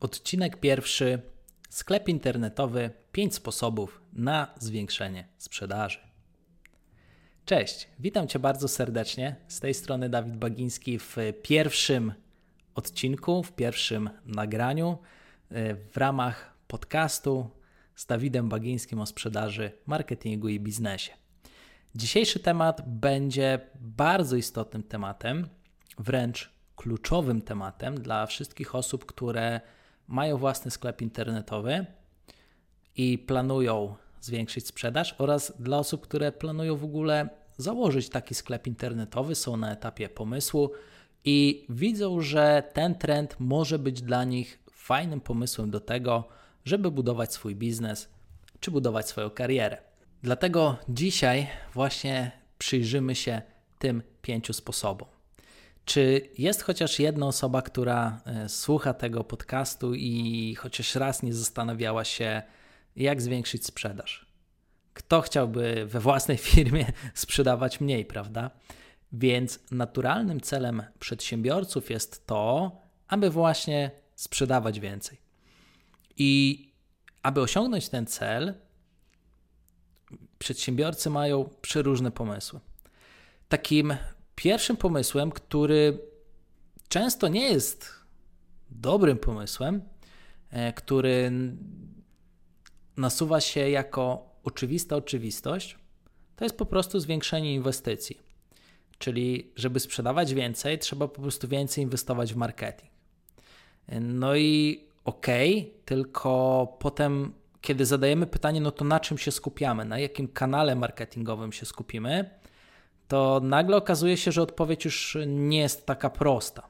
Odcinek pierwszy. Sklep internetowy 5 sposobów na zwiększenie sprzedaży. Cześć, witam Cię bardzo serdecznie. Z tej strony Dawid Bagiński w pierwszym odcinku, w pierwszym nagraniu w ramach podcastu z Dawidem Bagińskim o sprzedaży, marketingu i biznesie. Dzisiejszy temat będzie bardzo istotnym tematem, wręcz kluczowym tematem dla wszystkich osób, które mają własny sklep internetowy i planują zwiększyć sprzedaż, oraz dla osób, które planują w ogóle założyć taki sklep internetowy, są na etapie pomysłu i widzą, że ten trend może być dla nich fajnym pomysłem do tego, żeby budować swój biznes czy budować swoją karierę. Dlatego dzisiaj właśnie przyjrzymy się tym pięciu sposobom. Czy jest chociaż jedna osoba, która e, słucha tego podcastu i chociaż raz nie zastanawiała się, jak zwiększyć sprzedaż? Kto chciałby we własnej firmie sprzedawać mniej, prawda? Więc naturalnym celem przedsiębiorców jest to, aby właśnie sprzedawać więcej. I aby osiągnąć ten cel, przedsiębiorcy mają przeróżne pomysły. Takim pierwszym pomysłem, który często nie jest dobrym pomysłem, e, który nasuwa się jako oczywista oczywistość, to jest po prostu zwiększenie inwestycji. Czyli, żeby sprzedawać więcej, trzeba po prostu więcej inwestować w marketing. No i okej, okay, tylko potem, kiedy zadajemy pytanie, no to na czym się skupiamy, na jakim kanale marketingowym się skupimy, to nagle okazuje się, że odpowiedź już nie jest taka prosta.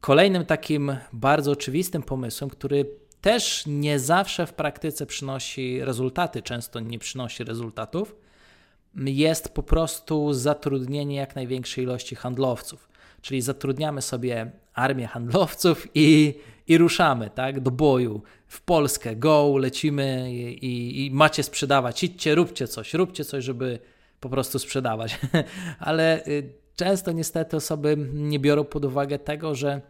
Kolejnym takim bardzo oczywistym pomysłem, który też nie zawsze w praktyce przynosi rezultaty, często nie przynosi rezultatów, jest po prostu zatrudnienie jak największej ilości handlowców. Czyli zatrudniamy sobie armię handlowców i, i ruszamy tak, do boju w Polskę. Go, lecimy i, i, i macie sprzedawać. Idźcie, róbcie coś, róbcie coś, żeby po prostu sprzedawać. Ale y, często niestety osoby nie biorą pod uwagę tego, że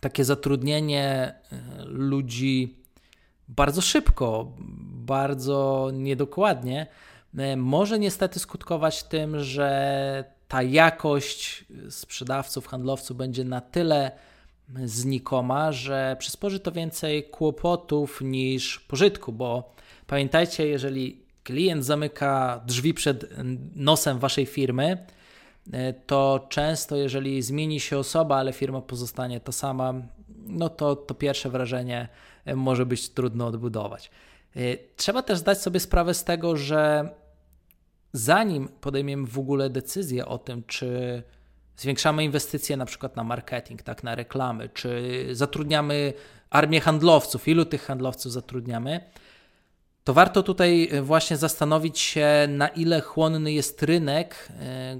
takie zatrudnienie y, ludzi bardzo szybko, bardzo niedokładnie y, może niestety skutkować tym, że ta jakość sprzedawców, handlowców będzie na tyle znikoma, że przysporzy to więcej kłopotów niż pożytku, bo pamiętajcie, jeżeli klient zamyka drzwi przed nosem waszej firmy, e, to często, jeżeli zmieni się osoba, ale firma pozostanie ta sama, no to to pierwsze wrażenie e, może być trudno odbudować. E, trzeba też zdać sobie sprawę z tego, że zanim podejmiemy w ogóle decyzję o tym, czy zwiększamy inwestycje na przykład na marketing, tak, na reklamy, czy zatrudniamy armię handlowców, ilu tych handlowców zatrudniamy, to warto tutaj e, właśnie zastanowić się, na ile chłonny jest rynek, e,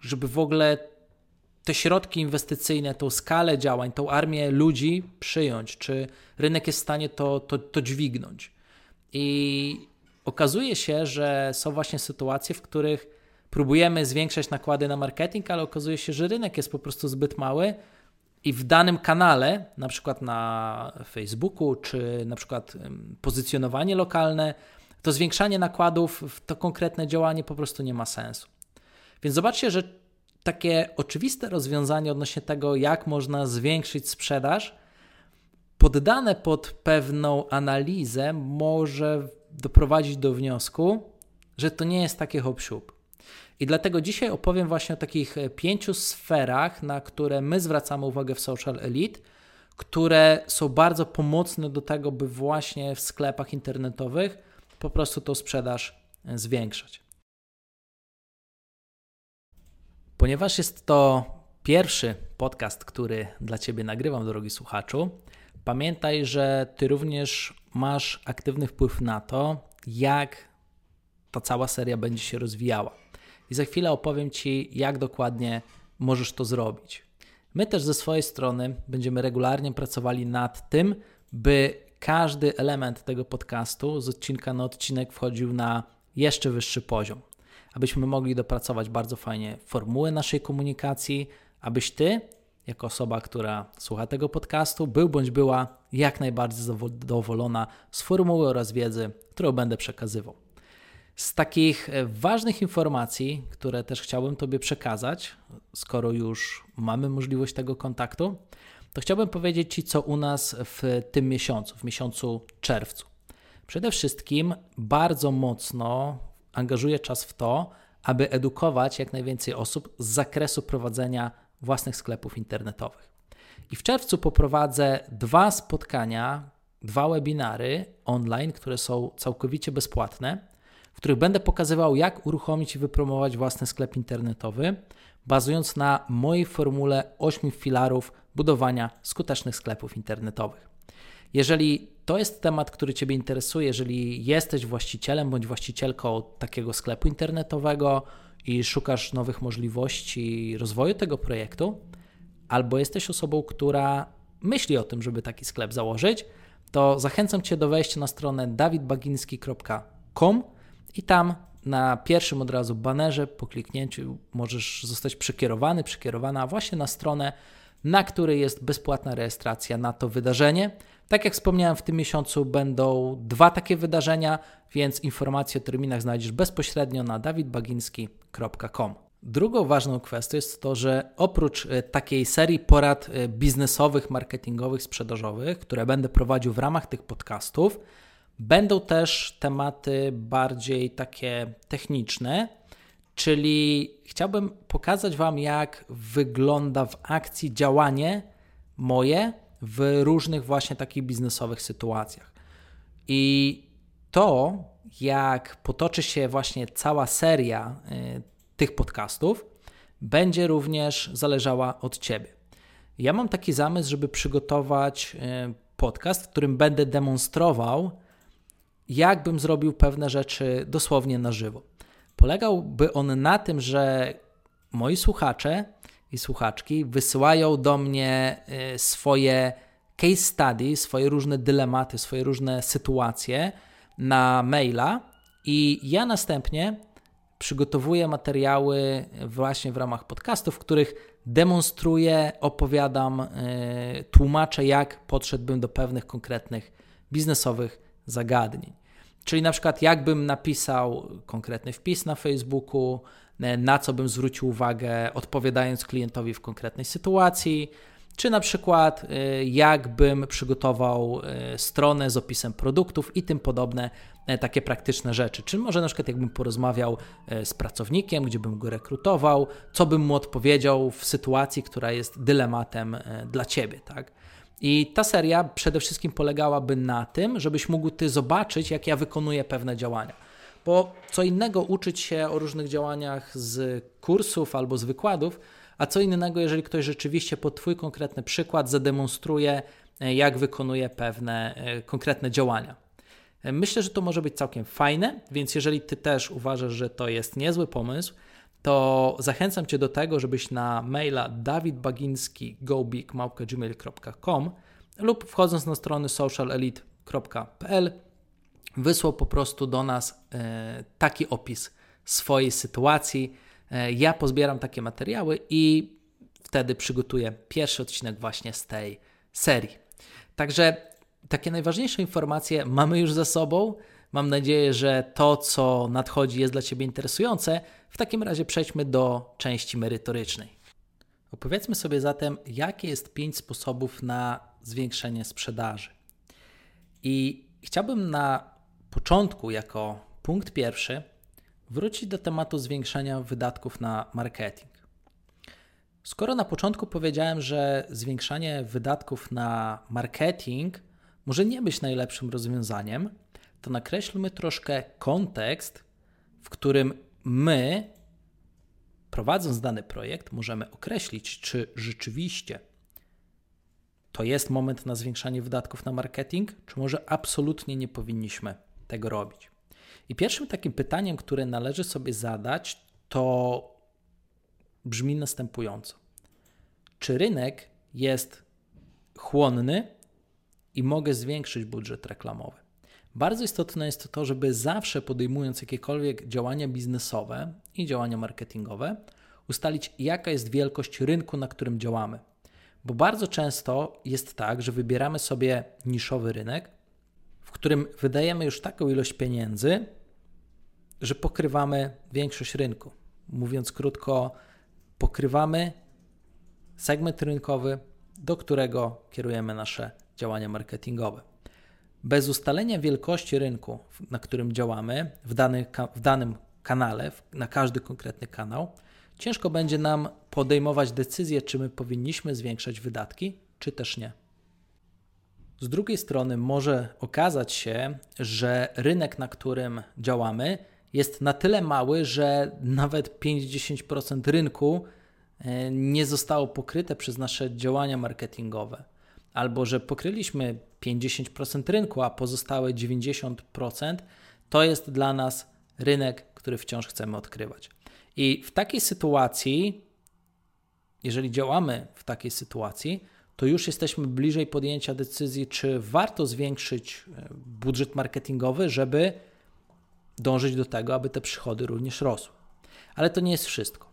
żeby w ogóle te środki inwestycyjne, tą skalę działań, tą armię ludzi przyjąć, czy rynek jest w stanie to, to, to dźwignąć. I okazuje się, że są właśnie sytuacje, w których próbujemy zwiększać nakłady na marketing, ale okazuje się, że rynek jest po prostu zbyt mały, i w danym kanale, na przykład na Facebooku, czy na przykład pozycjonowanie lokalne, to zwiększanie nakładów w to konkretne działanie po prostu nie ma sensu. Więc zobaczcie, że takie oczywiste rozwiązanie odnośnie tego, jak można zwiększyć sprzedaż, poddane pod pewną analizę, może doprowadzić do wniosku, że to nie jest takie hop i dlatego dzisiaj opowiem właśnie o takich e, pięciu sferach, na które my zwracamy uwagę w Social Elite, które są bardzo pomocne do tego, by właśnie w sklepach internetowych po prostu tą sprzedaż e, zwiększać. Ponieważ jest to pierwszy podcast, który dla Ciebie nagrywam, drogi słuchaczu, pamiętaj, że Ty również masz aktywny wpływ na to, jak ta cała seria będzie się rozwijała i za chwilę opowiem Ci, jak dokładnie możesz to zrobić. My też ze swojej strony będziemy regularnie pracowali nad tym, by każdy element tego podcastu z odcinka na odcinek wchodził na jeszcze wyższy poziom. Abyśmy mogli dopracować bardzo fajnie formułę naszej komunikacji, abyś Ty, jako osoba, która słucha tego podcastu, był bądź była jak najbardziej zadowolona z formuły oraz wiedzy, którą będę przekazywał. Z takich e, ważnych informacji, które też chciałbym Tobie przekazać, skoro już mamy możliwość tego kontaktu, to chciałbym powiedzieć Ci, co u nas w tym miesiącu, w miesiącu czerwcu. Przede wszystkim bardzo mocno angażuję czas w to, aby edukować jak najwięcej osób z zakresu prowadzenia własnych sklepów internetowych. I w czerwcu poprowadzę dwa spotkania, dwa webinary online, które są całkowicie bezpłatne, których będę pokazywał, jak uruchomić i wypromować własny sklep internetowy, bazując na mojej formule 8 filarów budowania skutecznych sklepów internetowych. Jeżeli to jest temat, który Ciebie interesuje, jeżeli jesteś właścicielem bądź właścicielką takiego sklepu internetowego i szukasz nowych możliwości rozwoju tego projektu, albo jesteś osobą, która myśli o tym, żeby taki sklep założyć, to zachęcam Cię do wejścia na stronę dawidbaginski.com i tam na pierwszym od razu banerze po kliknięciu możesz zostać przekierowany, przekierowana właśnie na stronę, na której jest bezpłatna rejestracja na to wydarzenie. Tak jak wspomniałem, w tym miesiącu będą dwa takie wydarzenia, więc informacje o terminach znajdziesz bezpośrednio na dawidbaginski.com. Drugą ważną kwestią jest to, że oprócz e, takiej serii porad e, biznesowych, marketingowych, sprzedażowych, które będę prowadził w ramach tych podcastów, będą też tematy bardziej takie techniczne, czyli chciałbym pokazać Wam, jak wygląda w akcji działanie moje w różnych właśnie takich biznesowych sytuacjach. I to, jak potoczy się właśnie cała seria y, tych podcastów, będzie również zależała od Ciebie. Ja mam taki zamysł, żeby przygotować y, podcast, w którym będę demonstrował, jak bym zrobił pewne rzeczy dosłownie na żywo. Polegałby on na tym, że moi słuchacze i słuchaczki wysyłają do mnie y, swoje case study, swoje różne dylematy, swoje różne sytuacje na maila i ja następnie przygotowuję materiały właśnie w ramach podcastów, w których demonstruję, opowiadam, y, tłumaczę, jak podszedłbym do pewnych konkretnych biznesowych zagadnień. Czyli na przykład, jakbym napisał konkretny wpis na Facebooku, na co bym zwrócił uwagę, odpowiadając klientowi w konkretnej sytuacji, czy na przykład y, jakbym przygotował y, stronę z opisem produktów i tym podobne takie praktyczne rzeczy. Czy może na przykład jakbym porozmawiał z pracownikiem, gdzie bym go rekrutował, co bym mu odpowiedział w sytuacji, która jest dylematem dla ciebie, tak? I ta seria przede wszystkim polegałaby na tym, żebyś mógł ty zobaczyć, jak ja wykonuję pewne działania. Bo co innego uczyć się o różnych działaniach z kursów albo z wykładów, a co innego, jeżeli ktoś rzeczywiście pod Twój konkretny przykład zademonstruje, e, jak wykonuje pewne e, konkretne działania. E, myślę, że to może być całkiem fajne, więc jeżeli Ty też uważasz, że to jest niezły pomysł, to zachęcam Cię do tego, żebyś na maila davidbaginski.gobig.gmail.com lub wchodząc na stronę socialelite.pl wysłał po prostu do nas taki opis swojej sytuacji. Ja pozbieram takie materiały i wtedy przygotuję pierwszy odcinek właśnie z tej serii. Także takie najważniejsze informacje mamy już za sobą. Mam nadzieję, że to, co nadchodzi, jest dla Ciebie interesujące. W takim razie przejdźmy do części merytorycznej. Opowiedzmy sobie zatem, jakie jest pięć sposobów na zwiększenie sprzedaży. I chciałbym na początku, jako punkt pierwszy, wrócić do tematu zwiększania wydatków na marketing. Skoro na początku powiedziałem, że zwiększanie wydatków na marketing może nie być najlepszym rozwiązaniem, to nakreślmy troszkę kontekst, w którym my, prowadząc dany projekt, możemy określić, czy rzeczywiście to jest moment na zwiększanie wydatków na marketing, czy może absolutnie nie powinniśmy tego robić. I pierwszym takim pytaniem, które należy sobie zadać, to brzmi następująco: Czy rynek jest chłonny i mogę zwiększyć budżet reklamowy? Bardzo istotne jest to, żeby zawsze podejmując jakiekolwiek działania biznesowe i działania marketingowe, ustalić, jaka jest wielkość rynku, na którym działamy. Bo bardzo często jest tak, że wybieramy sobie niszowy rynek, w którym wydajemy już taką ilość pieniędzy, że pokrywamy większość rynku. Mówiąc krótko, pokrywamy segment rynkowy, do którego kierujemy nasze działania marketingowe. Bez ustalenia wielkości rynku, na którym działamy, w, dany, w danym kanale, na każdy konkretny kanał, ciężko będzie nam podejmować decyzję, czy my powinniśmy zwiększać wydatki, czy też nie. Z drugiej strony może okazać się, że rynek, na którym działamy, jest na tyle mały, że nawet 5-10% rynku e, nie zostało pokryte przez nasze działania marketingowe, albo że pokryliśmy 50% rynku, a pozostałe 90% to jest dla nas rynek, który wciąż chcemy odkrywać. I w takiej sytuacji, jeżeli działamy w takiej sytuacji, to już jesteśmy bliżej podjęcia decyzji, czy warto zwiększyć e, budżet marketingowy, żeby dążyć do tego, aby te przychody również rosły. Ale to nie jest wszystko.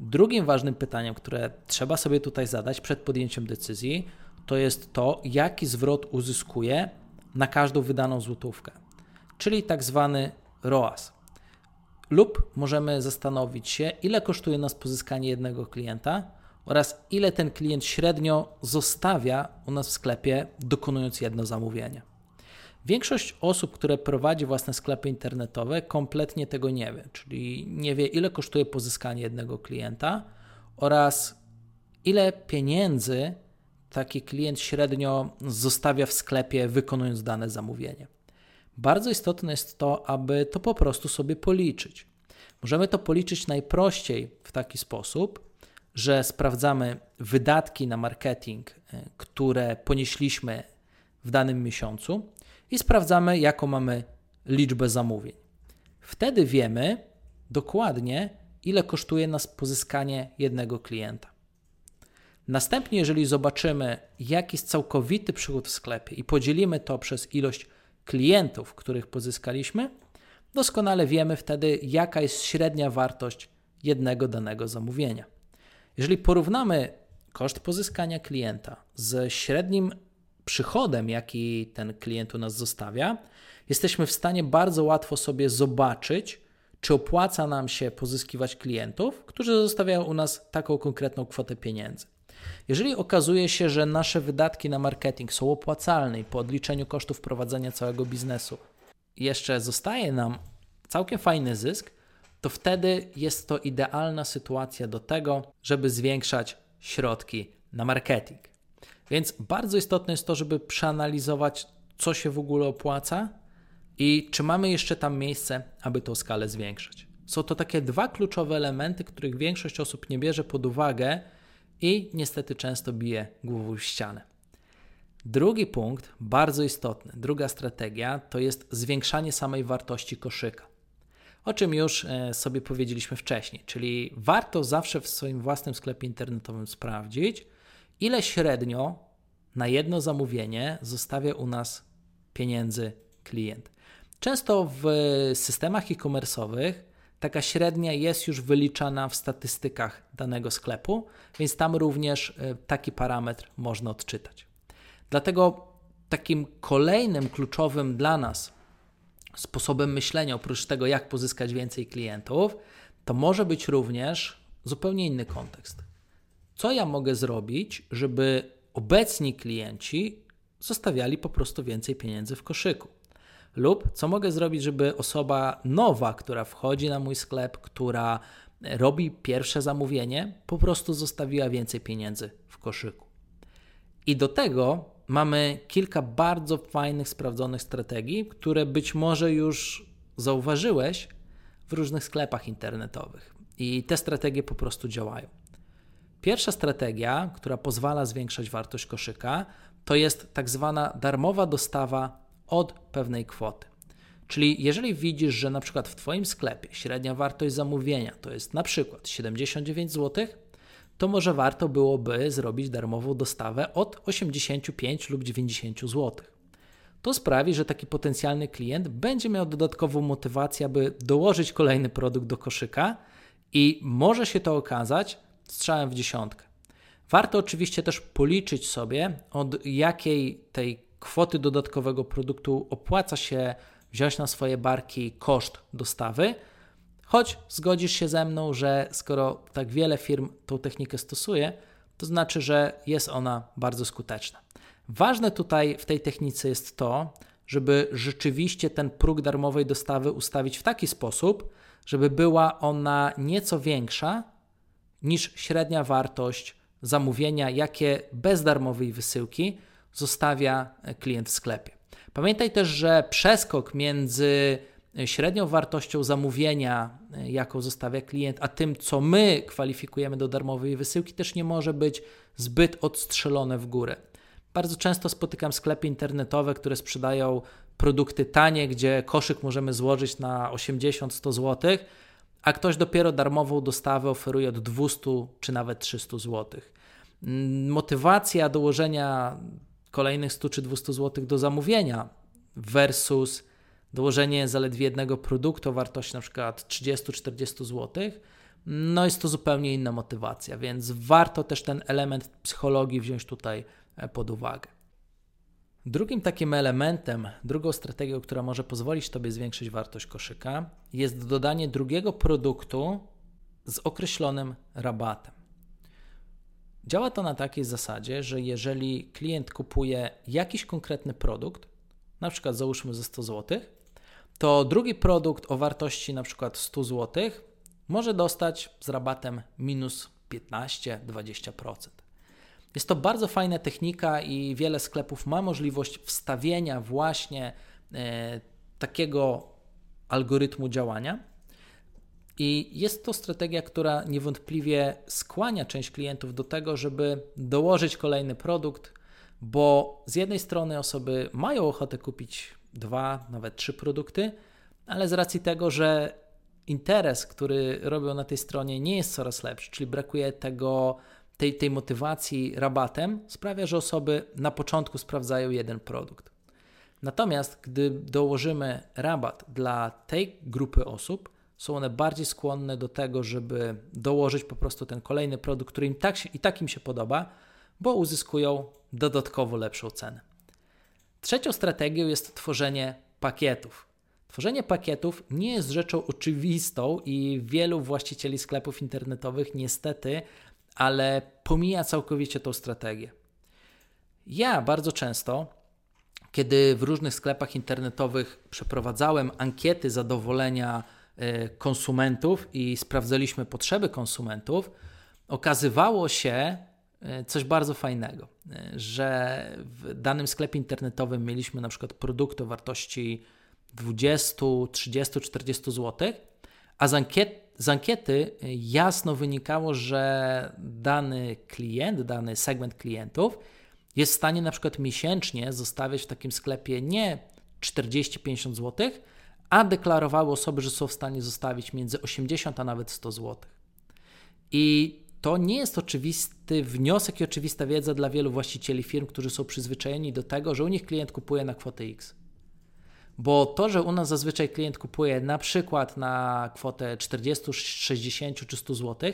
Drugim ważnym pytaniem, które trzeba sobie tutaj zadać przed podjęciem decyzji, to jest to, jaki zwrot uzyskuje na każdą wydaną złotówkę, czyli tak zwany ROAS. Lub możemy zastanowić się, ile kosztuje nas pozyskanie jednego klienta oraz ile ten klient średnio zostawia u nas w sklepie, dokonując jedno zamówienie. Większość osób, które prowadzi własne sklepy internetowe, kompletnie tego nie wie, czyli nie wie, ile kosztuje pozyskanie jednego klienta oraz ile pieniędzy taki klient średnio zostawia w sklepie, wykonując dane zamówienie. Bardzo istotne jest to, aby to po prostu sobie policzyć. Możemy to policzyć najprościej w taki sposób, że sprawdzamy wydatki na marketing, e, które ponieśliśmy w danym miesiącu i sprawdzamy, jaką mamy liczbę zamówień. Wtedy wiemy dokładnie, ile kosztuje nas pozyskanie jednego klienta. Następnie, jeżeli zobaczymy, jaki jest całkowity przychód w sklepie i podzielimy to przez ilość klientów, których pozyskaliśmy, doskonale wiemy wtedy, jaka jest średnia wartość jednego danego zamówienia. Jeżeli porównamy koszt pozyskania klienta z średnim przychodem, jaki ten klient u nas zostawia, jesteśmy w stanie bardzo łatwo sobie zobaczyć, czy opłaca nam się pozyskiwać klientów, którzy zostawiają u nas taką konkretną kwotę pieniędzy. Jeżeli okazuje się, że nasze wydatki na marketing są opłacalne i po odliczeniu kosztów prowadzenia całego biznesu jeszcze zostaje nam całkiem fajny zysk, to wtedy jest to idealna sytuacja do tego, żeby zwiększać środki na marketing. Więc bardzo istotne jest to, żeby przeanalizować, co się w ogóle opłaca i czy mamy jeszcze tam miejsce, aby tą skalę zwiększyć. Są to takie dwa kluczowe elementy, których większość osób nie bierze pod uwagę i niestety często bije głową w ścianę. Drugi punkt, bardzo istotny, druga strategia to jest zwiększanie samej wartości koszyka. O czym już e, sobie powiedzieliśmy wcześniej, czyli warto zawsze w swoim własnym sklepie internetowym sprawdzić, ile średnio na jedno zamówienie zostawia u nas pieniędzy klient. Często w systemach e-commerce'owych taka średnia jest już wyliczana w statystykach danego sklepu, więc tam również e, taki parametr można odczytać. Dlatego takim kolejnym kluczowym dla nas sposobem myślenia, oprócz tego, jak pozyskać więcej klientów, to może być również zupełnie inny kontekst. Co ja mogę zrobić, żeby obecni klienci zostawiali po prostu więcej pieniędzy w koszyku? Lub co mogę zrobić, żeby osoba nowa, która wchodzi na mój sklep, która robi pierwsze zamówienie, po prostu zostawiła więcej pieniędzy w koszyku? I do tego mamy kilka bardzo fajnych, sprawdzonych strategii, które być może już zauważyłeś w różnych sklepach internetowych. I te strategie po prostu działają. Pierwsza strategia, która pozwala zwiększać wartość koszyka, to jest tak zwana darmowa dostawa od pewnej kwoty. Czyli jeżeli widzisz, że na przykład w Twoim sklepie średnia wartość zamówienia to jest na przykład 79 zł, to może warto byłoby zrobić darmową dostawę od 85 lub 90 zł. To sprawi, że taki potencjalny klient będzie miał dodatkową motywację, aby dołożyć kolejny produkt do koszyka i może się to okazać strzałem w dziesiątkę. Warto oczywiście też policzyć sobie, od jakiej tej kwoty dodatkowego produktu opłaca się wziąć na swoje barki koszt dostawy. Choć zgodzisz się ze mną, że skoro tak wiele firm tą technikę stosuje, to znaczy, że jest ona bardzo skuteczna. Ważne tutaj w tej technice jest to, żeby rzeczywiście ten próg darmowej dostawy ustawić w taki sposób, żeby była ona nieco większa niż średnia wartość zamówienia, jakie bez darmowej wysyłki zostawia klient w sklepie. Pamiętaj też, że przeskok między średnią wartością zamówienia, jaką zostawia klient, a tym, co my kwalifikujemy do darmowej wysyłki, też nie może być zbyt odstrzelone w górę. Bardzo często spotykam sklepy internetowe, które sprzedają produkty tanie, gdzie koszyk możemy złożyć na 80-100 zł, a ktoś dopiero darmową dostawę oferuje od 200 czy nawet 300 zł. Motywacja dołożenia kolejnych 100 czy 200 zł do zamówienia versus dołożenie zaledwie jednego produktu o wartości przykład 30-40 zł, no jest to zupełnie inna motywacja, więc warto też ten element psychologii wziąć tutaj e, pod uwagę. Drugim takim elementem, drugą strategią, która może pozwolić Tobie zwiększyć wartość koszyka, jest dodanie drugiego produktu z określonym rabatem. Działa to na takiej zasadzie, że jeżeli klient kupuje jakiś konkretny produkt, na przykład załóżmy ze 100 zł, to drugi produkt o wartości na przykład 100 zł może dostać z rabatem minus 15-20%. Jest to bardzo fajna technika i wiele sklepów ma możliwość wstawienia właśnie e, takiego algorytmu działania. I jest to strategia, która niewątpliwie skłania część klientów do tego, żeby dołożyć kolejny produkt, bo z jednej strony osoby mają ochotę kupić dwa, nawet trzy produkty, ale z racji tego, że interes, który robią na tej stronie, nie jest coraz lepszy, czyli brakuje tego, tej, tej motywacji rabatem, sprawia, że osoby na początku sprawdzają jeden produkt. Natomiast gdy dołożymy rabat dla tej grupy osób, są one bardziej skłonne do tego, żeby dołożyć po prostu ten kolejny produkt, który im tak się, i tak im się podoba, bo uzyskują dodatkowo lepszą cenę. Trzecią strategią jest tworzenie pakietów. Tworzenie pakietów nie jest rzeczą oczywistą i wielu właścicieli sklepów internetowych niestety, ale pomija całkowicie tą strategię. Ja bardzo często, kiedy w różnych sklepach internetowych przeprowadzałem ankiety zadowolenia konsumentów i sprawdzaliśmy potrzeby konsumentów, okazywało się, E, coś bardzo fajnego, e, że w danym sklepie internetowym mieliśmy na przykład produkt o wartości 20, 30, 40 zł, a z, ankiet, z ankiety jasno wynikało, że dany klient, dany segment klientów jest w stanie na przykład miesięcznie zostawiać w takim sklepie nie 40-50 zł, a deklarowały osoby, że są w stanie zostawić między 80 a nawet 100 zł. I to nie jest oczywisty wniosek i oczywista wiedza dla wielu właścicieli firm, którzy są przyzwyczajeni do tego, że u nich klient kupuje na kwotę X. Bo to, że u nas zazwyczaj klient kupuje na przykład na kwotę 40, 60 czy 100 zł,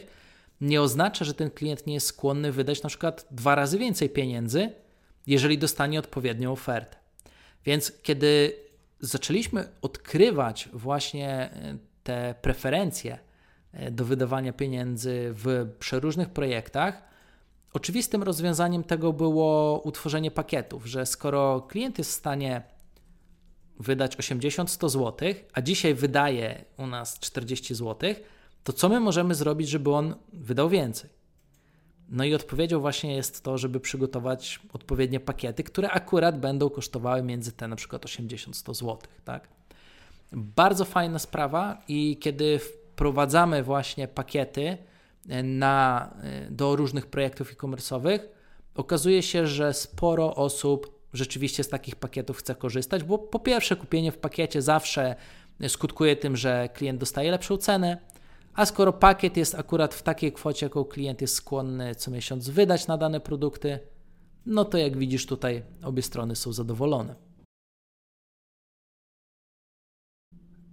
nie oznacza, że ten klient nie jest skłonny wydać na przykład dwa razy więcej pieniędzy, jeżeli dostanie odpowiednią ofertę. Więc kiedy zaczęliśmy odkrywać właśnie e, te preferencje E, do wydawania pieniędzy w przeróżnych projektach. Oczywistym rozwiązaniem tego było utworzenie pakietów, że skoro klient jest w stanie wydać 80-100 zł, a dzisiaj wydaje u nas 40 zł, to co my możemy zrobić, żeby on wydał więcej? No i odpowiedzią właśnie jest to, żeby przygotować odpowiednie pakiety, które akurat będą kosztowały między te na przykład 80-100 zł, tak? Bardzo fajna sprawa i kiedy wprowadzamy właśnie pakiety e, na, e, do różnych projektów e-commerce'owych, okazuje się, że sporo osób rzeczywiście z takich pakietów chce korzystać, bo po pierwsze kupienie w pakiecie zawsze skutkuje tym, że klient dostaje lepszą cenę, a skoro pakiet jest akurat w takiej kwocie, jaką klient jest skłonny co miesiąc wydać na dane produkty, no to jak widzisz tutaj obie strony są zadowolone.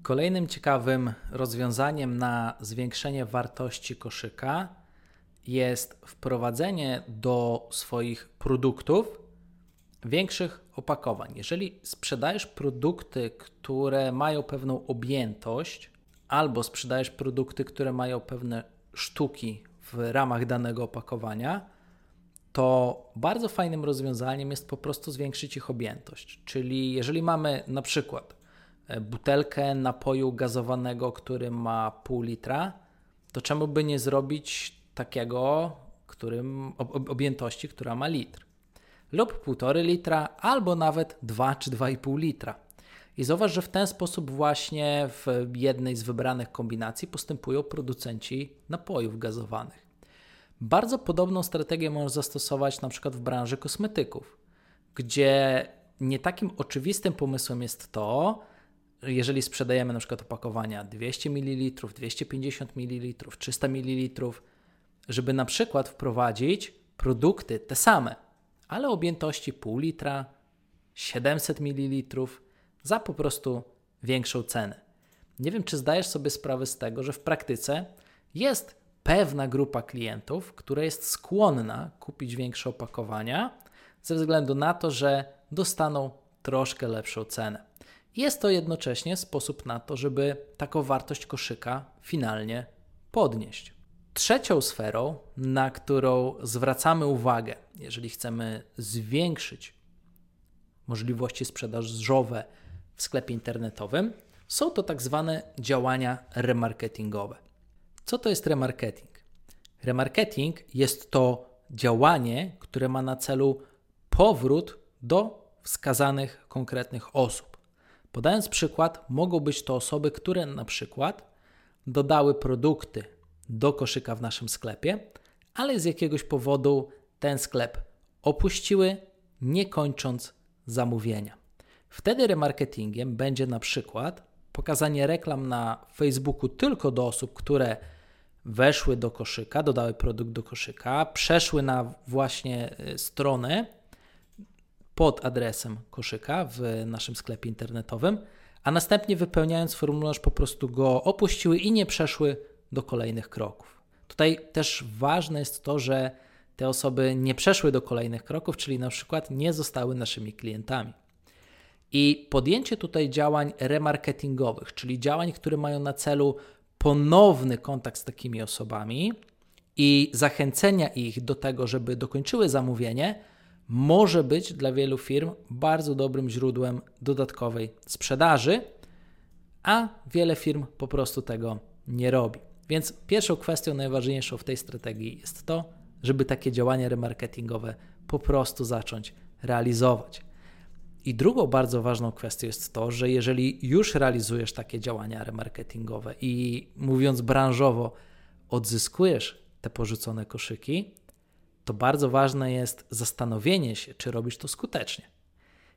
Kolejnym ciekawym rozwiązaniem na zwiększenie wartości koszyka jest wprowadzenie do swoich produktów większych opakowań. Jeżeli sprzedajesz produkty, które mają pewną objętość, albo sprzedajesz produkty, które mają pewne sztuki w ramach danego opakowania, to bardzo fajnym rozwiązaniem jest po prostu zwiększyć ich objętość. Czyli jeżeli mamy na przykład e, butelkę napoju gazowanego, który ma pół litra, to czemu by nie zrobić takiego, którym objętości, która ma litr? Lub półtory litra, albo nawet 2 czy 2,5 litra. I zauważ, że w ten sposób właśnie w jednej z wybranych kombinacji postępują producenci napojów gazowanych. Bardzo podobną strategię możesz zastosować na przykład w branży kosmetyków, gdzie nie takim oczywistym pomysłem jest to, jeżeli sprzedajemy na przykład opakowania 200 ml, 250 ml, 300 ml, żeby na przykład wprowadzić produkty te same, ale objętości pół litra, 700 ml za po prostu większą cenę. Nie wiem, czy zdajesz sobie sprawę z tego, że w praktyce jest pewna grupa klientów, która jest skłonna kupić większe opakowania ze względu na to, że dostaną troszkę lepszą cenę. Jest to jednocześnie sposób na to, żeby taką wartość koszyka finalnie podnieść. Trzecią sferą, na którą zwracamy uwagę, jeżeli chcemy zwiększyć możliwości sprzedażowe w sklepie internetowym, są to tak zwane działania remarketingowe. Co to jest remarketing? Remarketing jest to działanie, które ma na celu powrót do wskazanych konkretnych osób. Podając przykład, mogą być to osoby, które na przykład dodały produkty do koszyka w naszym sklepie, ale z jakiegoś powodu ten sklep opuściły, nie kończąc zamówienia. Wtedy remarketingiem będzie na przykład pokazanie reklam na Facebooku tylko do osób, które weszły do koszyka, dodały produkt do koszyka, przeszły na właśnie y, stronę pod adresem koszyka w naszym sklepie internetowym, a następnie wypełniając formularz po prostu go opuściły i nie przeszły do kolejnych kroków. Tutaj też ważne jest to, że te osoby nie przeszły do kolejnych kroków, czyli na przykład nie zostały naszymi klientami. I podjęcie tutaj działań remarketingowych, czyli działań, które mają na celu ponowny kontakt z takimi osobami i zachęcenia ich do tego, żeby dokończyły zamówienie, może być dla wielu firm bardzo dobrym źródłem dodatkowej sprzedaży, a wiele firm po prostu tego nie robi. Więc pierwszą kwestią najważniejszą w tej strategii jest to, żeby takie działania remarketingowe po prostu zacząć realizować. I drugą bardzo ważną kwestią jest to, że jeżeli już realizujesz takie działania remarketingowe i mówiąc branżowo, odzyskujesz te porzucone koszyki, to bardzo ważne jest zastanowienie się, czy robisz to skutecznie.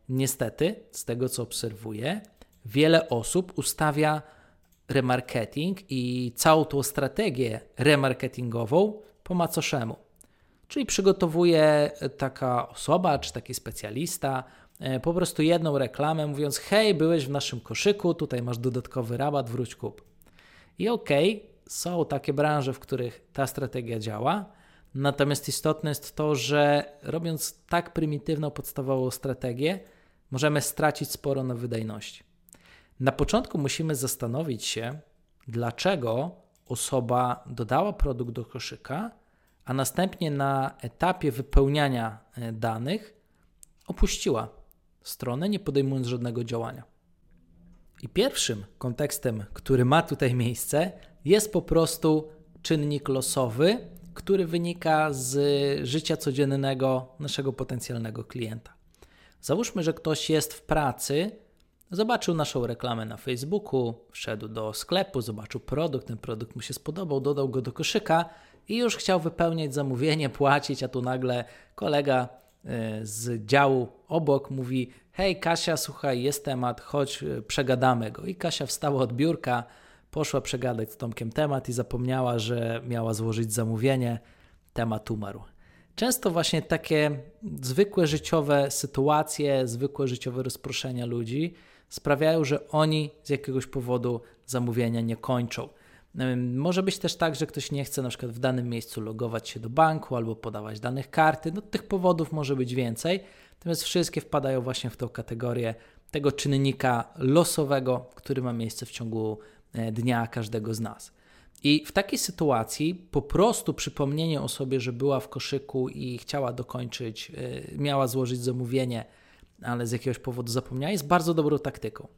Niestety, z tego co obserwuję, wiele osób ustawia remarketing i całą tą strategię remarketingową po macoszemu. Czyli przygotowuje taka osoba czy taki specjalista po prostu jedną reklamę, mówiąc: Hej, byłeś w naszym koszyku, tutaj masz dodatkowy rabat, wróć kup. I okej, okay, są takie branże, w których ta strategia działa, natomiast istotne jest to, że robiąc tak prymitywną, podstawową strategię, możemy stracić sporo na wydajności. Na początku musimy zastanowić się, dlaczego osoba dodała produkt do koszyka, a następnie na etapie wypełniania e, danych opuściła stronę, nie podejmując żadnego działania. I pierwszym kontekstem, który ma tutaj miejsce, jest po prostu czynnik losowy, który wynika z życia codziennego naszego potencjalnego klienta. Załóżmy, że ktoś jest w pracy, zobaczył naszą reklamę na Facebooku, wszedł do sklepu, zobaczył produkt, ten produkt mu się spodobał, dodał go do koszyka i już chciał wypełniać zamówienie, płacić, a tu nagle kolega z działu obok mówi: Hej, Kasia, słuchaj, jest temat, chodź, e, przegadamy go. I Kasia wstała od biurka, poszła przegadać z Tomkiem temat i zapomniała, że miała złożyć zamówienie. Temat umarł. Często właśnie takie zwykłe życiowe sytuacje, zwykłe życiowe rozproszenia ludzi sprawiają, że oni z jakiegoś powodu zamówienia nie kończą. Może być też tak, że ktoś nie chce na przykład w danym miejscu logować się do banku albo podawać danych karty. No, tych powodów może być więcej, natomiast wszystkie wpadają właśnie w tą kategorię tego czynnika losowego, który ma miejsce w ciągu e, dnia każdego z nas. I w takiej sytuacji po prostu przypomnienie osobie, że była w koszyku i chciała dokończyć, e, miała złożyć zamówienie, ale z jakiegoś powodu zapomniała, jest bardzo dobrą taktyką.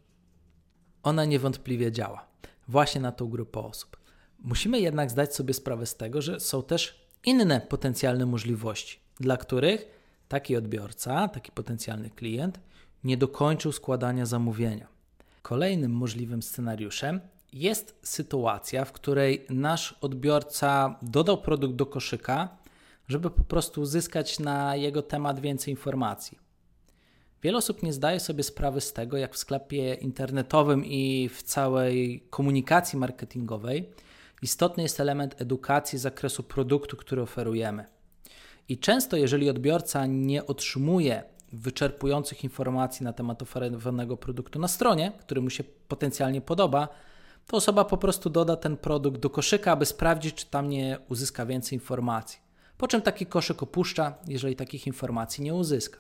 Ona niewątpliwie działa właśnie na tą grupę osób. Musimy jednak zdać sobie sprawę z tego, że są też inne potencjalne możliwości, dla których taki odbiorca, taki potencjalny klient nie dokończył składania zamówienia. Kolejnym możliwym scenariuszem jest sytuacja, w której nasz odbiorca dodał produkt do koszyka, żeby po prostu uzyskać na jego temat więcej informacji. Wiele osób nie zdaje sobie sprawy z tego, jak w sklepie internetowym i w całej komunikacji marketingowej istotny jest element edukacji z zakresu produktu, który oferujemy. I często, jeżeli odbiorca nie otrzymuje wyczerpujących informacji na temat oferowanego produktu na stronie, który mu się potencjalnie podoba, to osoba po prostu doda ten produkt do koszyka, aby sprawdzić, czy tam nie uzyska więcej informacji. Po czym taki koszyk opuszcza, jeżeli takich informacji nie uzyska.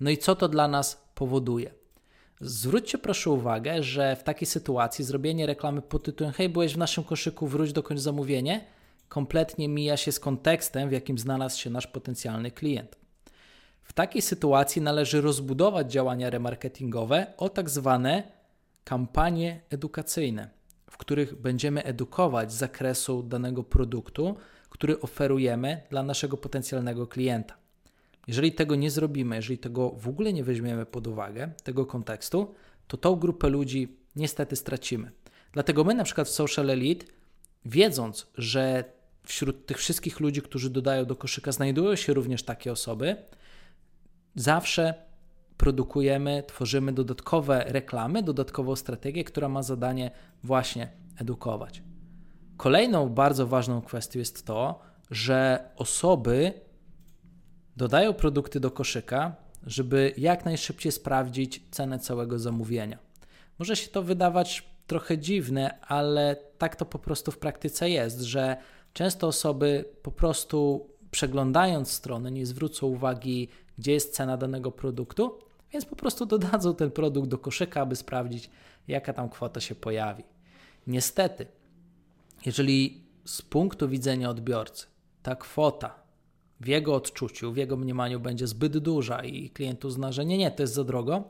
No i co to dla nas powoduje? Zwróćcie proszę uwagę, że w takiej sytuacji zrobienie reklamy pod tytułem Hej, byłeś w naszym koszyku, wróć dokończ zamówienie, kompletnie mija się z kontekstem, w jakim znalazł się nasz potencjalny klient. W takiej sytuacji należy rozbudować działania remarketingowe o tak zwane kampanie edukacyjne, w których będziemy edukować z zakresu danego produktu, który oferujemy dla naszego potencjalnego klienta. Jeżeli tego nie zrobimy, jeżeli tego w ogóle nie weźmiemy pod uwagę, tego kontekstu, to tą grupę ludzi niestety stracimy. Dlatego my na przykład w Social Elite, wiedząc, że wśród tych wszystkich ludzi, którzy dodają do koszyka, znajdują się również takie osoby, zawsze produkujemy, tworzymy dodatkowe reklamy, dodatkową strategię, która ma zadanie właśnie edukować. Kolejną bardzo ważną kwestią jest to, że osoby dodają produkty do koszyka, żeby jak najszybciej sprawdzić cenę całego zamówienia. Może się to wydawać trochę dziwne, ale tak to po prostu w praktyce jest, że często osoby po prostu przeglądając stronę nie zwrócą uwagi, gdzie jest cena danego produktu, więc po prostu dodadzą ten produkt do koszyka, aby sprawdzić, jaka tam kwota się pojawi. Niestety, jeżeli z punktu widzenia odbiorcy ta kwota w jego odczuciu, w jego mniemaniu będzie zbyt duża i klient uzna, że nie, nie, to jest za drogo,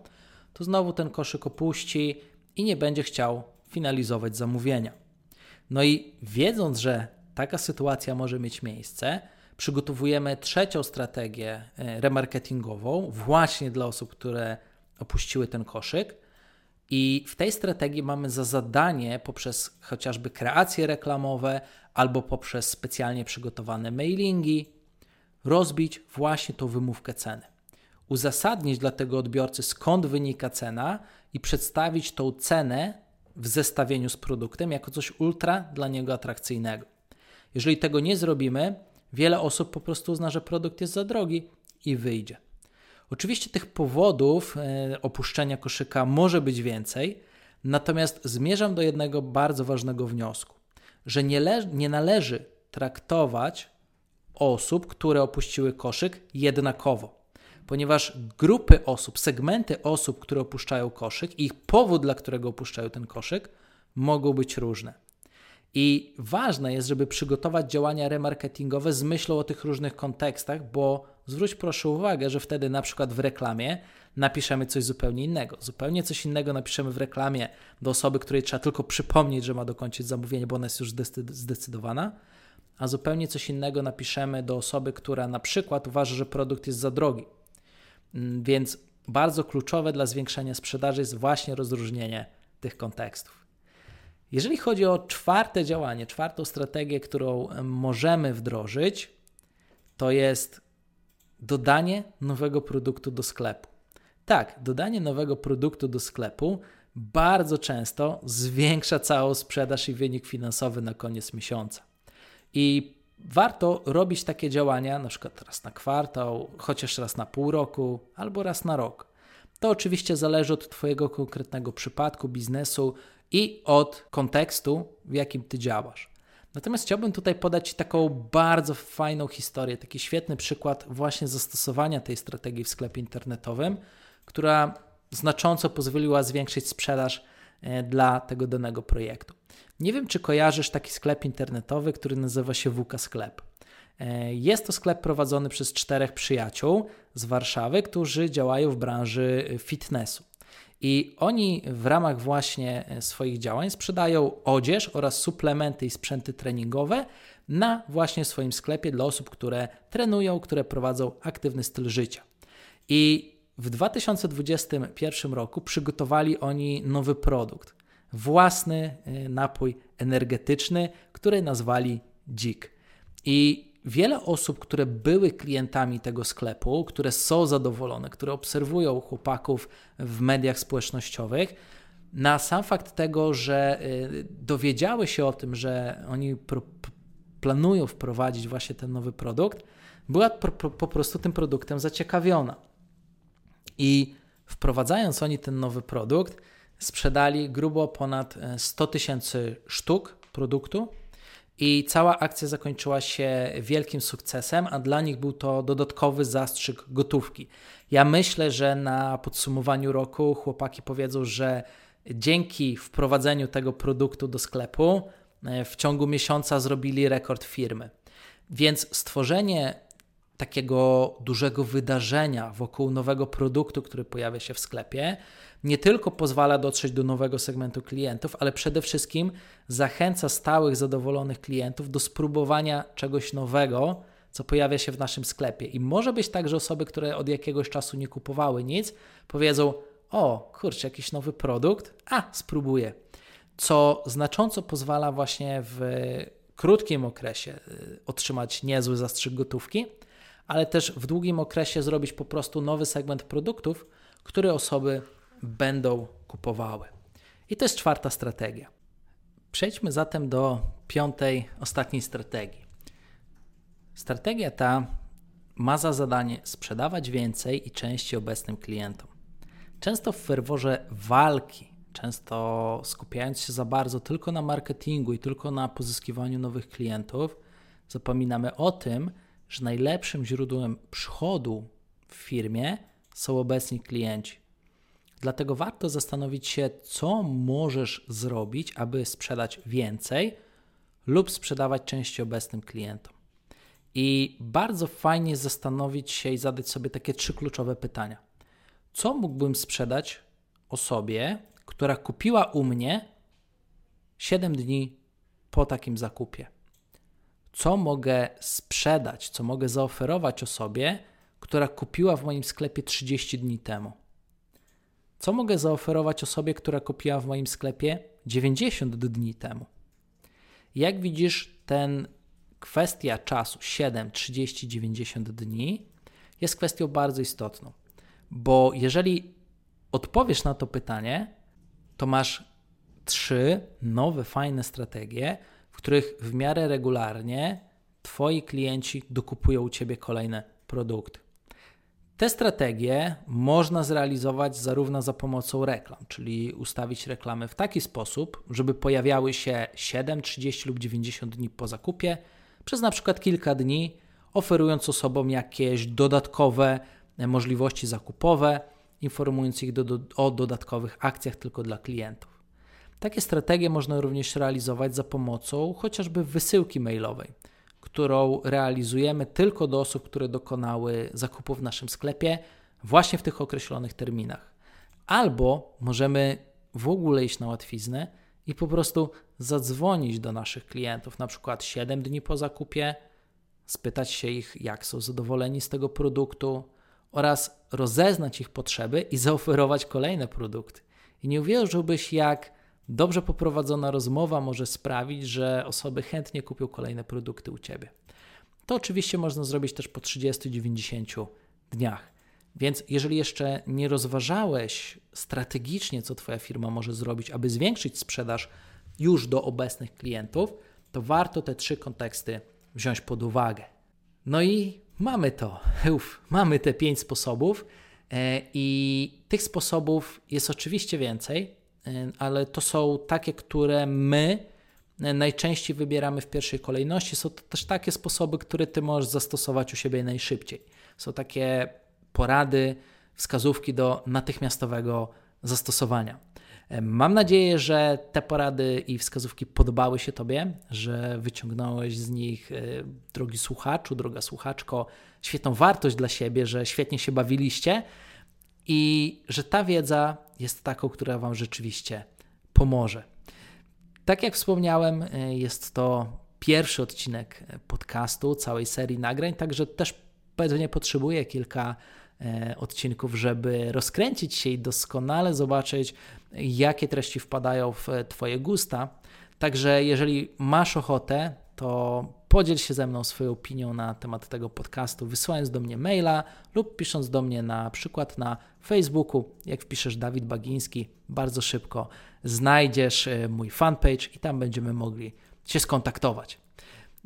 to znowu ten koszyk opuści i nie będzie chciał finalizować zamówienia. No i wiedząc, że taka sytuacja może mieć miejsce, przygotowujemy trzecią strategię e, remarketingową właśnie dla osób, które opuściły ten koszyk. I w tej strategii mamy za zadanie poprzez chociażby kreacje reklamowe albo poprzez specjalnie przygotowane mailingi, rozbić właśnie tą wymówkę ceny. Uzasadnić dla tego odbiorcy, skąd wynika cena i przedstawić tą cenę w zestawieniu z produktem jako coś ultra dla niego atrakcyjnego. Jeżeli tego nie zrobimy, wiele osób po prostu uzna, że produkt jest za drogi i wyjdzie. Oczywiście tych powodów e, opuszczenia koszyka może być więcej, natomiast zmierzam do jednego bardzo ważnego wniosku, że nie, nie należy traktować osób, które opuściły koszyk jednakowo. Ponieważ grupy osób, segmenty osób, które opuszczają koszyk i ich powód, dla którego opuszczają ten koszyk, mogą być różne. I ważne jest, żeby przygotować działania remarketingowe z myślą o tych różnych kontekstach, bo zwróć proszę uwagę, że wtedy na przykład w reklamie napiszemy coś zupełnie innego. Zupełnie coś innego napiszemy w reklamie do osoby, której trzeba tylko przypomnieć, że ma dokończyć zamówienie, bo ona jest już zdecydowana, a zupełnie coś innego napiszemy do osoby, która na przykład uważa, że produkt jest za drogi. Mm, więc bardzo kluczowe dla zwiększenia sprzedaży jest właśnie rozróżnienie tych kontekstów. Jeżeli chodzi o czwarte działanie, czwartą strategię, którą możemy wdrożyć, to jest dodanie nowego produktu do sklepu. Tak, dodanie nowego produktu do sklepu bardzo często zwiększa całą sprzedaż i wynik finansowy na koniec miesiąca. I warto robić takie działania, na przykład raz na kwartał, chociaż raz na pół roku albo raz na rok. To oczywiście zależy od Twojego konkretnego przypadku, biznesu i od kontekstu, w jakim Ty działasz. Natomiast chciałbym tutaj podać taką bardzo fajną historię, taki świetny przykład właśnie zastosowania tej strategii w sklepie internetowym, która znacząco pozwoliła zwiększyć sprzedaż e, dla tego danego projektu. Nie wiem, czy kojarzysz taki sklep internetowy, który nazywa się WK Sklep. E, jest to sklep prowadzony przez czterech przyjaciół z Warszawy, którzy działają w branży fitnessu. I oni w ramach właśnie e, swoich działań sprzedają odzież oraz suplementy i sprzęty treningowe na właśnie swoim sklepie dla osób, które trenują, które prowadzą aktywny styl życia. I w 2021 roku przygotowali oni nowy produkt, własny e, napój energetyczny, który nazwali Dzik. I wiele osób, które były klientami tego sklepu, które są zadowolone, które obserwują chłopaków w mediach społecznościowych, na sam fakt tego, że y, dowiedziały się o tym, że oni planują wprowadzić właśnie ten nowy produkt, była po prostu tym produktem zaciekawiona. I wprowadzając oni ten nowy produkt, sprzedali grubo ponad 100 e, tysięcy sztuk produktu i cała akcja zakończyła się wielkim sukcesem, a dla nich był to dodatkowy zastrzyk gotówki. Ja myślę, że na podsumowaniu roku chłopaki powiedzą, że dzięki wprowadzeniu tego produktu do sklepu e, w ciągu miesiąca zrobili rekord firmy. Więc stworzenie takiego dużego wydarzenia wokół nowego produktu, który pojawia się w sklepie, nie tylko pozwala dotrzeć do nowego segmentu klientów, ale przede wszystkim zachęca stałych, zadowolonych klientów do spróbowania czegoś nowego, co pojawia się w naszym sklepie. I może być tak, że osoby, które od jakiegoś czasu nie kupowały nic, powiedzą: O, kurczę, jakiś nowy produkt, a spróbuję. Co znacząco pozwala właśnie w krótkim okresie y, otrzymać niezły zastrzyk gotówki, ale też w długim okresie zrobić po prostu nowy segment produktów, które osoby będą kupowały. I to jest czwarta strategia. Przejdźmy zatem do piątej, ostatniej strategii. Strategia ta ma za zadanie sprzedawać więcej i częściej obecnym klientom. Często w ferworze walki, często skupiając się za bardzo tylko na marketingu i tylko na pozyskiwaniu nowych klientów, zapominamy o tym, że najlepszym źródłem przychodu w firmie są obecni klienci. Dlatego warto zastanowić się, co możesz zrobić, aby sprzedać więcej lub sprzedawać częściej obecnym klientom. I bardzo fajnie zastanowić się i zadać sobie takie trzy kluczowe pytania. Co mógłbym sprzedać osobie, która kupiła u mnie 7 dni po takim zakupie? Co mogę sprzedać, co mogę zaoferować osobie, która kupiła w moim sklepie 30 dni temu? Co mogę zaoferować osobie, która kupiła w moim sklepie 90 dni temu? Jak widzisz, ten kwestia czasu 7, 30, 90 dni jest kwestią bardzo istotną, bo jeżeli odpowiesz na to pytanie, to masz trzy nowe, fajne strategie, w których w miarę regularnie Twoi klienci dokupują u Ciebie kolejne produkty. Te strategie można zrealizować zarówno za pomocą reklam, czyli ustawić reklamy w taki sposób, żeby pojawiały się 7, 30 lub 90 dni po zakupie, przez na przykład kilka dni, oferując osobom jakieś dodatkowe możliwości zakupowe, informując ich do, do, o dodatkowych akcjach tylko dla klientów. Takie strategie można również realizować za pomocą chociażby wysyłki mailowej którą realizujemy tylko do osób, które dokonały zakupu w naszym sklepie właśnie w tych określonych terminach. Albo możemy w ogóle iść na łatwiznę i po prostu zadzwonić do naszych klientów, na przykład 7 dni po zakupie, spytać się ich, jak są zadowoleni z tego produktu oraz rozeznać ich potrzeby i zaoferować kolejne produkty. I nie uwierzyłbyś, jak Dobrze poprowadzona rozmowa może sprawić, że osoby chętnie kupią kolejne produkty u Ciebie. To oczywiście można zrobić też po 30-90 dniach. Więc jeżeli jeszcze nie rozważałeś strategicznie, co Twoja firma może zrobić, aby zwiększyć sprzedaż już do obecnych klientów, to warto te trzy konteksty wziąć pod uwagę. No i mamy to. Uf, mamy te pięć sposobów. E, I tych sposobów jest oczywiście więcej, ale to są takie, które my najczęściej wybieramy w pierwszej kolejności. Są to też takie sposoby, które ty możesz zastosować u siebie najszybciej. Są takie porady, wskazówki do natychmiastowego zastosowania. Mam nadzieję, że te porady i wskazówki podobały się Tobie, że wyciągnąłeś z nich, e, drogi słuchaczu, droga słuchaczko, świetną wartość dla siebie, że świetnie się bawiliście i że ta wiedza jest taką, która Wam rzeczywiście pomoże. Tak jak wspomniałem, e, jest to pierwszy odcinek podcastu, całej serii nagrań, także też pewnie potrzebuję kilka e, odcinków, żeby rozkręcić się i doskonale zobaczyć, jakie treści wpadają w Twoje gusta. Także jeżeli masz ochotę, to podziel się ze mną swoją opinią na temat tego podcastu, wysyłając do mnie maila lub pisząc do mnie na przykład na Facebooku. Jak wpiszesz Dawid Bagiński, bardzo szybko znajdziesz e, mój fanpage i tam będziemy mogli się skontaktować.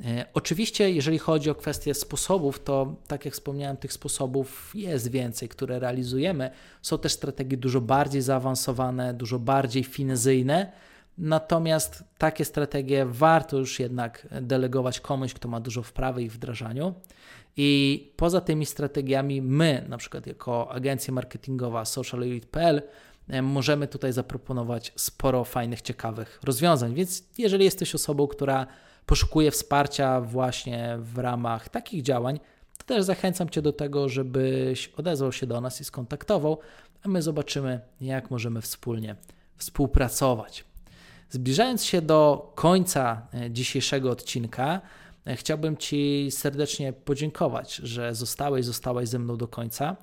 E, oczywiście, jeżeli chodzi o kwestie sposobów, to tak jak wspomniałem, tych sposobów jest więcej, które realizujemy. Są też strategie dużo bardziej zaawansowane, dużo bardziej finezyjne. Natomiast takie strategie warto już jednak delegować komuś, kto ma dużo wprawy ich wdrażaniu. I poza tymi strategiami, my, na przykład jako agencja marketingowa socialelite.pl, e, możemy tutaj zaproponować sporo fajnych, ciekawych rozwiązań. Więc jeżeli jesteś osobą, która poszukuje wsparcia właśnie w ramach takich działań, to też zachęcam Cię do tego, żebyś odezwał się do nas i skontaktował, a my zobaczymy, jak możemy wspólnie współpracować. Zbliżając się do końca e, dzisiejszego odcinka, e, chciałbym Ci serdecznie podziękować, że zostałeś, ze mną do końca.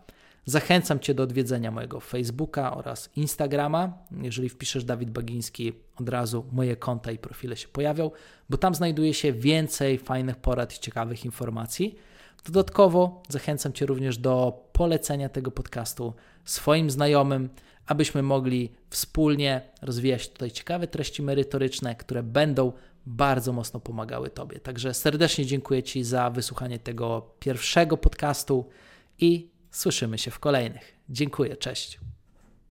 Zachęcam Cię do odwiedzenia mojego Facebooka oraz Instagrama. Jeżeli wpiszesz Dawid Bagiński, od razu moje konta i profile się pojawią, bo tam znajduje się więcej fajnych porad i ciekawych informacji. Dodatkowo zachęcam Cię również do polecenia tego podcastu swoim znajomym, abyśmy mogli wspólnie rozwijać tutaj ciekawe treści merytoryczne, które będą bardzo mocno pomagały Tobie. Także serdecznie dziękuję Ci za wysłuchanie tego pierwszego podcastu i Słyszymy się w kolejnych. Dziękuję, cześć.